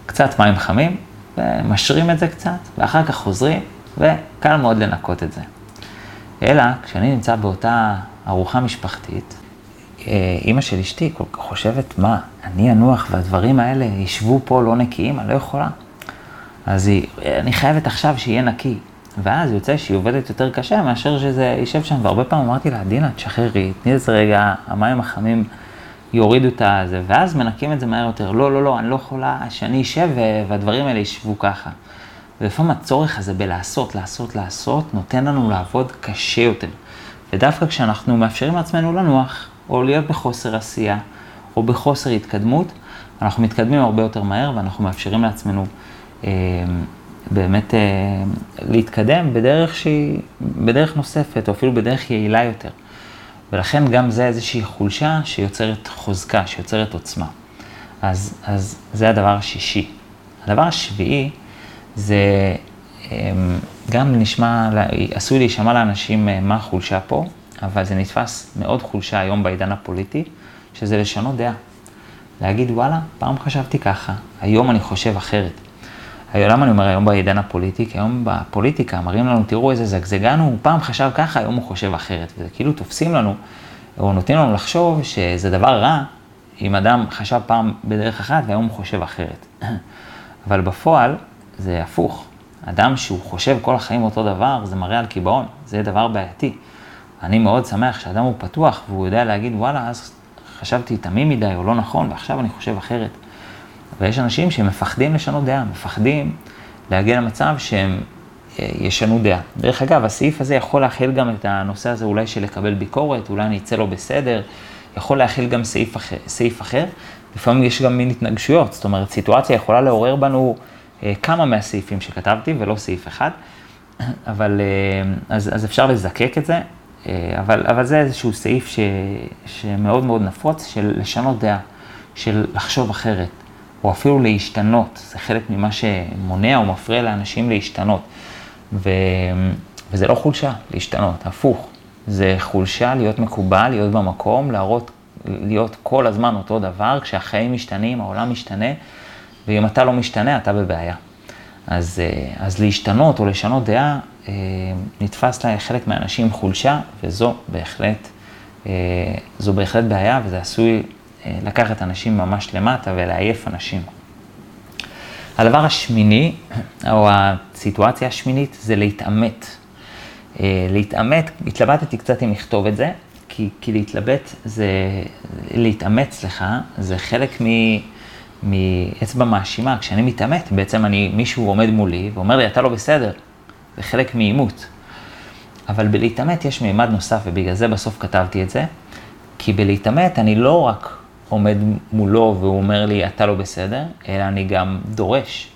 קצת מים חמים, ומשרים את זה קצת, ואחר כך חוזרים, וקל מאוד לנקות את זה. אלא, כשאני נמצא באותה ארוחה משפחתית, אה, אימא של אשתי כל כך חושבת, מה, אני אנוח והדברים האלה ישבו פה לא נקיים? אני לא יכולה. אז היא, אני חייבת עכשיו שיהיה נקי. ואז יוצא שהיא עובדת יותר קשה מאשר שזה יישב שם, והרבה פעמים אמרתי לה, דינה, תשחררי, תני איזה רגע, המים החמים יורידו את הזה, ואז מנקים את זה מהר יותר. לא, לא, לא, אני לא יכולה שאני אשב והדברים האלה ישבו ככה. ולפעמים הצורך הזה בלעשות, לעשות, לעשות, נותן לנו לעבוד קשה יותר. ודווקא כשאנחנו מאפשרים לעצמנו לנוח, או להיות בחוסר עשייה, או בחוסר התקדמות, אנחנו מתקדמים הרבה יותר מהר ואנחנו מאפשרים לעצמנו אה, באמת אה, להתקדם בדרך שהיא, בדרך נוספת, או אפילו בדרך יעילה יותר. ולכן גם זה איזושהי חולשה שיוצרת חוזקה, שיוצרת עוצמה. אז, אז זה הדבר השישי. הדבר השביעי זה אמ, גם נשמע, עשוי להישמע לאנשים אה, מה החולשה פה, אבל זה נתפס מאוד חולשה היום בעידן הפוליטי, שזה לשנות דעה. להגיד, וואלה, פעם חשבתי ככה, היום אני חושב אחרת. למה אני אומר היום בעידן הפוליטי? כי היום בפוליטיקה מראים לנו, תראו איזה זגזגן הוא, פעם חשב ככה, היום הוא חושב אחרת. וזה כאילו תופסים לנו או נותנים לנו לחשוב שזה דבר רע אם אדם חשב פעם בדרך אחת והיום הוא חושב אחרת. [CLEARS THROAT] אבל בפועל זה הפוך. אדם שהוא חושב כל החיים אותו דבר, זה מראה על קיבעון, זה דבר בעייתי. אני מאוד שמח שאדם הוא פתוח והוא יודע להגיד, וואלה, אז חשבתי תמים מדי או לא נכון, ועכשיו אני חושב אחרת. ויש אנשים שמפחדים לשנות דעה, מפחדים להגיע למצב שהם אה, ישנו דעה. דרך אגב, הסעיף הזה יכול להכיל גם את הנושא הזה אולי של לקבל ביקורת, אולי אני אצא לו בסדר, יכול להכיל גם סעיף אחר. סעיף אחר. לפעמים יש גם מין התנגשויות, זאת אומרת, סיטואציה יכולה לעורר בנו אה, כמה מהסעיפים שכתבתי ולא סעיף אחד, [CLEARS THROAT] אבל אה, אז, אז אפשר לזקק את זה, אבל, אבל זה איזשהו סעיף ש, שמאוד מאוד נפוץ של לשנות דעה, של לחשוב אחרת. או אפילו להשתנות, זה חלק ממה שמונע או מפריע לאנשים להשתנות. ו... וזה לא חולשה, להשתנות, הפוך. זה חולשה להיות מקובל, להיות במקום, להראות, להיות כל הזמן אותו דבר, כשהחיים משתנים, העולם משתנה, ואם אתה לא משתנה, אתה בבעיה. אז, אה, אז להשתנות או לשנות דעה, אה, נתפס לחלק מהאנשים חולשה, וזו בהחלט, אה, זו בהחלט בעיה, וזה עשוי לקחת אנשים ממש למטה ולעייף אנשים. הדבר השמיני, או הסיטואציה השמינית, זה להתעמת. אה, להתעמת, התלבטתי קצת אם לכתוב את זה, כי, כי להתלבט זה, להתעמת, סליחה, זה חלק מ... מאצבע מאשימה. כשאני מתעמת, בעצם אני, מישהו עומד מולי ואומר לי, אתה לא בסדר. זה חלק מעימות. אבל בלהתעמת יש מימד נוסף, ובגלל זה בסוף כתבתי את זה. כי בלהתעמת אני לא רק עומד מולו והוא אומר לי, אתה לא בסדר, אלא אני גם דורש.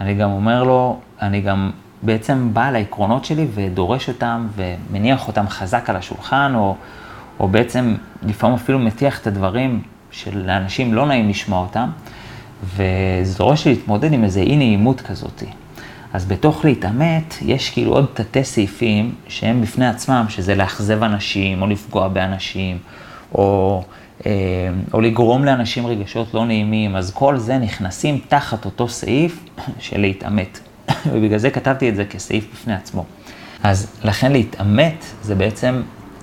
אני גם אומר לו, אני גם בעצם בא לעקרונות שלי ודורש אותם ומניח אותם חזק על השולחן, או, או בעצם לפעמים אפילו מטיח את הדברים שלאנשים לא נעים לשמוע אותם, וזה דורש לי להתמודד עם איזה אי נעימות כזאת. אז בתוך להתעמת, יש כאילו עוד תתי סעיפים שהם בפני עצמם, שזה לאכזב אנשים, או לפגוע באנשים, או או לגרום לאנשים רגשות לא נעימים, אז כל זה נכנסים תחת אותו סעיף [COUGHS] של להתעמת. [COUGHS] ובגלל זה כתבתי את זה כסעיף בפני עצמו. אז לכן להתעמת זה בעצם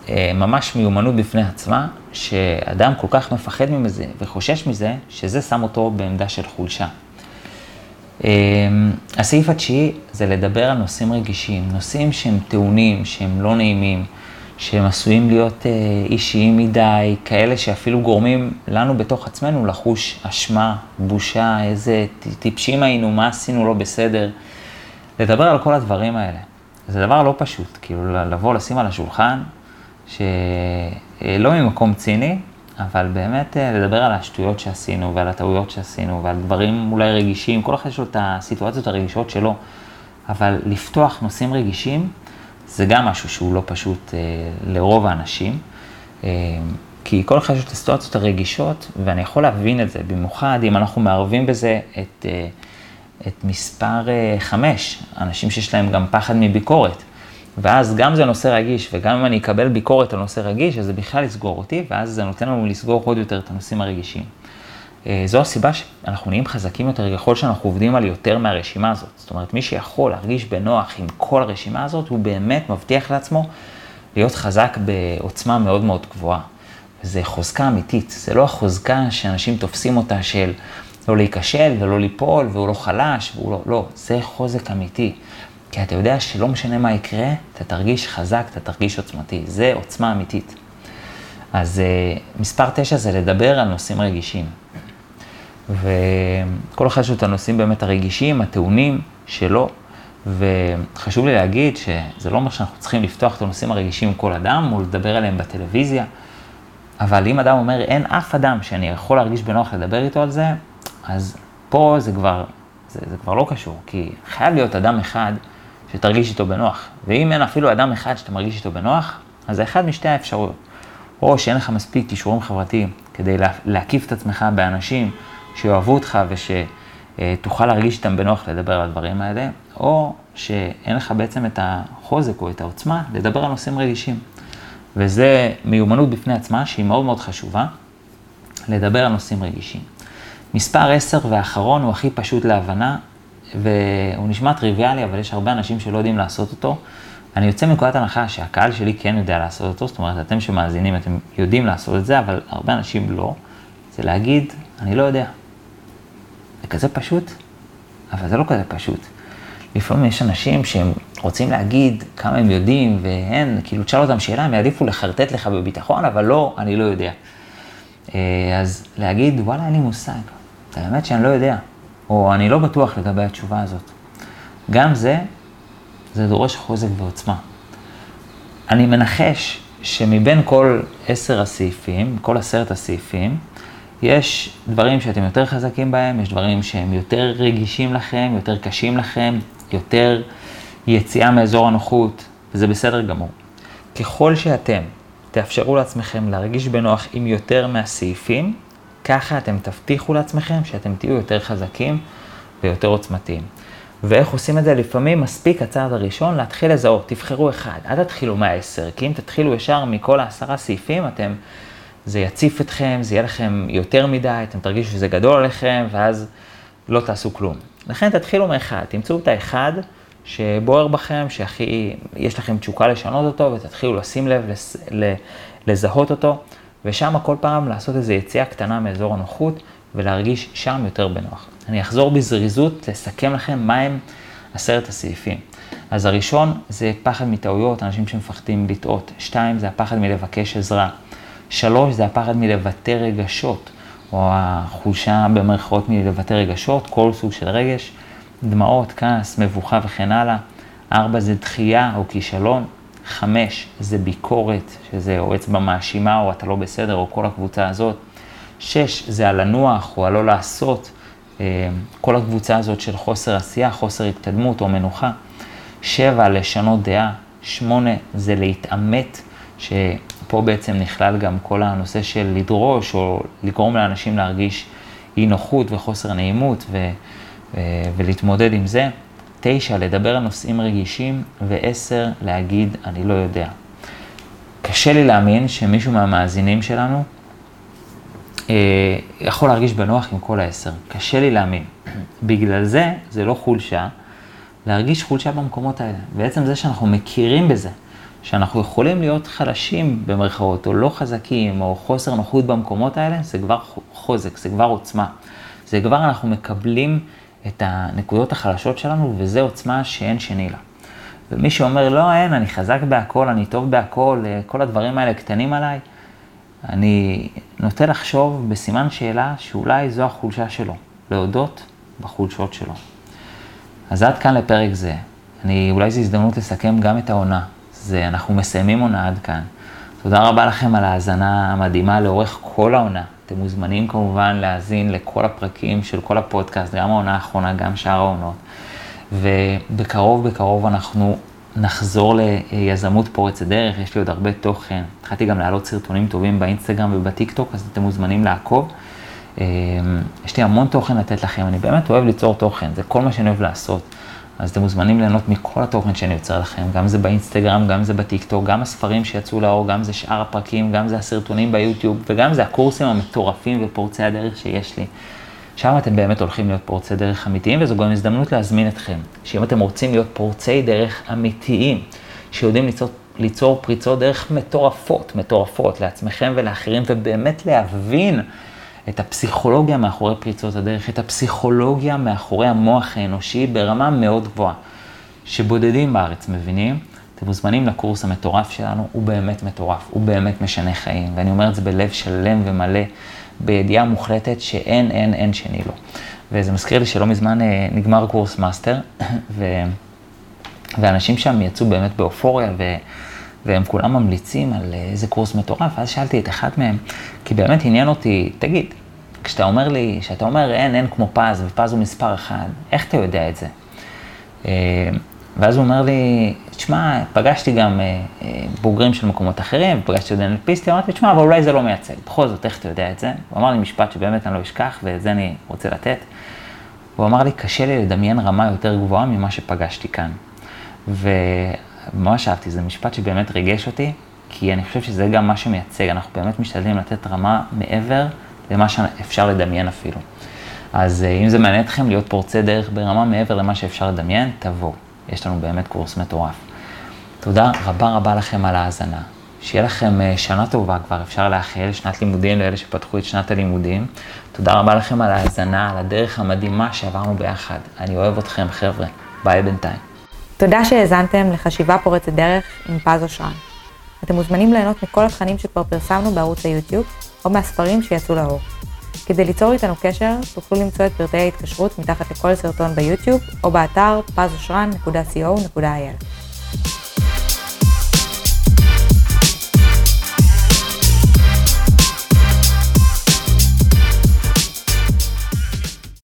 אה, ממש מיומנות בפני עצמה, שאדם כל כך מפחד מזה וחושש מזה, שזה שם אותו בעמדה של חולשה. אה, הסעיף התשיעי זה לדבר על נושאים רגישים, נושאים שהם טעונים, שהם לא נעימים. שהם עשויים להיות אה, אישיים מדי, כאלה שאפילו גורמים לנו בתוך עצמנו לחוש אשמה, בושה, איזה טיפשים היינו, מה עשינו לא בסדר. לדבר על כל הדברים האלה. זה דבר לא פשוט, כאילו לבוא, לשים על השולחן, שלא אה, ממקום ציני, אבל באמת אה, לדבר על השטויות שעשינו ועל הטעויות שעשינו ועל דברים אולי רגישים, כל אחד יש לו את הסיטואציות הרגישות שלו, אבל לפתוח נושאים רגישים, זה גם משהו שהוא לא פשוט אה, לרוב האנשים, אה, כי כל אחד יש את הסיטואציות הרגישות, ואני יכול להבין את זה, במיוחד אם אנחנו מערבים בזה את, אה, את מספר אה, חמש, אנשים שיש להם גם פחד מביקורת. ואז גם זה נושא רגיש, וגם אם אני אקבל ביקורת על נושא רגיש, אז זה בכלל יסגור אותי, ואז זה נותן לנו לסגור עוד יותר את הנושאים הרגישים. אה, זו הסיבה שאנחנו נהיים חזקים יותר ככל שאנחנו עובדים על יותר מהרשימה הזאת. זאת אומרת, מי שיכול להרגיש בנוח עם כל הרשימה הזאת, הוא באמת מבטיח לעצמו להיות חזק בעוצמה מאוד מאוד גבוהה. וזה חוזקה אמיתית, זה לא החוזקה שאנשים תופסים אותה של לא להיכשל ולא ליפול והוא לא חלש והוא לא, לא, זה חוזק אמיתי. כי אתה יודע שלא משנה מה יקרה, אתה תרגיש חזק, אתה תרגיש עוצמתי, זה עוצמה אמיתית. אז uh, מספר תשע זה לדבר על נושאים רגישים. וכל אחד יש לו את הנושאים באמת הרגישים, הטעונים שלו, וחשוב לי להגיד שזה לא אומר שאנחנו צריכים לפתוח את הנושאים הרגישים עם כל אדם, או לדבר עליהם בטלוויזיה, אבל אם אדם אומר, אין אף אדם שאני יכול להרגיש בנוח לדבר איתו על זה, אז פה זה כבר, זה, זה כבר לא קשור, כי חייב להיות אדם אחד שתרגיש איתו בנוח, ואם אין אפילו אדם אחד שאתה מרגיש איתו בנוח, אז זה אחד משתי האפשרויות. או שאין לך מספיק כישורים חברתיים כדי להקיף את עצמך באנשים שיאהבו אותך ושתוכל להרגיש איתם בנוח לדבר על הדברים האלה, או שאין לך בעצם את החוזק או את העוצמה לדבר על נושאים רגישים. וזה מיומנות בפני עצמה שהיא מאוד מאוד חשובה, לדבר על נושאים רגישים. מספר 10 והאחרון הוא הכי פשוט להבנה, והוא נשמע טריוויאלי, אבל יש הרבה אנשים שלא יודעים לעשות אותו, אני יוצא מנקודת הנחה שהקהל שלי כן יודע לעשות אותו, זאת אומרת, אתם שמאזינים, אתם יודעים לעשות את זה, אבל הרבה אנשים לא. זה להגיד, אני לא יודע. זה כזה פשוט, אבל זה לא כזה פשוט. לפעמים יש אנשים שהם רוצים להגיד כמה הם יודעים, ואין, כאילו, תשאל אותם שאלה, הם יעדיפו לחרטט לך בביטחון, אבל לא, אני לא יודע. אה, אז להגיד, וואלה, אין לי מושג. האמת שאני לא יודע, או אני לא בטוח לגבי התשובה הזאת. גם זה, זה דורש חוזק ועוצמה. אני מנחש שמבין כל עשר הסעיפים, כל עשרת הסעיפים, יש דברים שאתם יותר חזקים בהם, יש דברים שהם יותר רגישים לכם, יותר קשים לכם, יותר יציאה מאזור הנוחות, וזה בסדר גמור. ככל שאתם תאפשרו לעצמכם להרגיש בנוח עם יותר מהסעיפים, ככה אתם תבטיחו לעצמכם שאתם תהיו יותר חזקים ויותר עוצמתיים. ואיך עושים את זה? לפעמים מספיק הצעד הראשון להתחיל לזהות, תבחרו אחד, אל תתחילו מהעשר, כי אם תתחילו ישר מכל העשרה סעיפים, אתם, זה יציף אתכם, זה יהיה לכם יותר מדי, אתם תרגישו שזה גדול עליכם, ואז לא תעשו כלום. לכן תתחילו מאחד, תמצאו את האחד שבוער בכם, שהכי, יש לכם תשוקה לשנות אותו, ותתחילו לשים לב, לס, לזהות אותו, ושם כל פעם לעשות איזו יציאה קטנה מאזור הנוחות, ולהרגיש שם יותר בנוח. אני אחזור בזריזות לסכם לכם מהם עשרת הסעיפים. אז הראשון זה פחד מטעויות, אנשים שמפחדים לטעות. שתיים, זה הפחד מלבקש עזרה. שלוש, זה הפחד מלבטא רגשות, או החולשה במרכאות מלבטא רגשות, כל סוג של רגש. דמעות, כעס, מבוכה וכן הלאה. ארבע זה דחייה או כישלון. חמש זה ביקורת, שזה או אצבע מאשימה או אתה לא בסדר, או כל הקבוצה הזאת. שש זה הלנוח או הלא לעשות. אה, כל הקבוצה הזאת של חוסר עשייה, חוסר התקדמות או מנוחה. שבע, לשנות דעה. שמונה, זה להתעמת, שפה בעצם נכלל גם כל הנושא של לדרוש או לגרום לאנשים להרגיש אי נוחות וחוסר נעימות ו, ו, ולהתמודד עם זה. תשע, לדבר על נושאים רגישים, ועשר, להגיד אני לא יודע. קשה לי להאמין שמישהו מהמאזינים שלנו אה, יכול להרגיש בנוח עם כל העשר. קשה לי להאמין. בגלל זה, זה לא חולשה, להרגיש חולשה במקומות האלה. בעצם זה שאנחנו מכירים בזה, שאנחנו יכולים להיות חלשים במרכאות, או לא חזקים, או חוסר נוחות במקומות האלה, זה כבר חוזק, זה כבר עוצמה. זה כבר אנחנו מקבלים את הנקודות החלשות שלנו, וזה עוצמה שאין שני לה. ומי שאומר, לא, אין, אני חזק בהכל, אני טוב בהכל, אה, כל הדברים האלה קטנים עליי, אני נוטה לחשוב בסימן שאלה שאולי זו החולשה שלו, להודות בחולשות שלו. אז עד כאן לפרק זה. אני, אולי זו הזדמנות לסכם גם את העונה. זה, אנחנו מסיימים עונה עד כאן. תודה רבה לכם על ההאזנה המדהימה לאורך כל העונה. אתם מוזמנים כמובן להאזין לכל הפרקים של כל הפודקאסט, גם העונה האחרונה, גם שאר העונות. ובקרוב בקרוב אנחנו נחזור ליזמות פורצת דרך, יש לי עוד הרבה תוכן. התחלתי גם להעלות סרטונים טובים באינסטגרם ובטיקטוק, אז אתם מוזמנים לעקוב. אמ, יש לי המון תוכן לתת לכם, אני באמת אוהב ליצור תוכן, זה כל מה שאני אוהב לעשות. אז אתם מוזמנים ליהנות מכל התוכן שאני יוצר לכם, גם זה באינסטגרם, גם זה בטיקטוק, גם הספרים שיצאו לאור, גם זה שאר הפרקים, גם זה הסרטונים ביוטיוב, וגם זה הקורסים המטורפים ופורצי הדרך שיש לי. שם אתם באמת הולכים להיות פורצי דרך אמיתיים, וזו גם הזדמנות להזמין אתכם, שאם אתם רוצים להיות פורצי דרך אמיתיים, שיודעים ליצור, ליצור פריצות דרך מטורפות, מטורפות לעצמכם ולאחרים, ובאמת להבין את הפסיכולוגיה מאחורי פריצות הדרך, את הפסיכולוגיה מאחורי המוח האנושי ברמה מאוד גבוהה, שבודדים בארץ מבינים. אתם מוזמנים לקורס המטורף שלנו, הוא באמת מטורף, הוא באמת משנה חיים, ואני אומר את זה בלב שלם ומלא. בידיעה מוחלטת שאין, אין, אין שני לו. וזה מזכיר לי שלא מזמן אה, נגמר קורס מאסטר, [COUGHS] ו... ואנשים שם יצאו באמת באופוריה, ו... והם כולם ממליצים על איזה קורס מטורף, ואז שאלתי את אחד מהם, כי באמת עניין אותי, תגיד, כשאתה אומר לי, כשאתה אומר אין, אין כמו פז, ופז הוא מספר אחד, איך אתה יודע את זה? אה, ואז הוא אומר לי, תשמע, פגשתי גם אה, אה, בוגרים של מקומות אחרים, פגשתי עוד NLP יסטים, אמרתי, תשמע, אבל אולי זה לא מייצג. בכל זאת, איך אתה יודע את זה? הוא אמר לי משפט שבאמת אני לא אשכח, ואת זה אני רוצה לתת. הוא אמר לי, קשה לי לדמיין רמה יותר גבוהה ממה שפגשתי כאן. וממש אהבתי, זה משפט שבאמת ריגש אותי, כי אני חושב שזה גם מה שמייצג, אנחנו באמת משתדלים לתת רמה מעבר למה שאפשר לדמיין אפילו. אז אה, אם זה מעניין אתכם להיות פורצי דרך ברמה מעבר למה שאפשר לדמיין, תבואו. יש לנו באמת קורס מטורף. תודה רבה רבה לכם על ההאזנה. שיהיה לכם אה, שנה טובה כבר, אפשר לאחל שנת לימודים לאלה שפתחו את שנת הלימודים. תודה רבה לכם על ההאזנה, על הדרך המדהימה שעברנו ביחד. אני אוהב אתכם, חבר'ה. ביי בינתיים. תודה שהאזנתם לחשיבה פורצת דרך עם פז אושרן. אתם מוזמנים ליהנות מכל התכנים שכבר פרסמנו בערוץ היוטיוב, או מהספרים שיצאו לאור. כדי ליצור איתנו קשר, תוכלו למצוא את פרטי ההתקשרות מתחת לכל סרטון ביוטיוב, או באתר pazosran.co.il.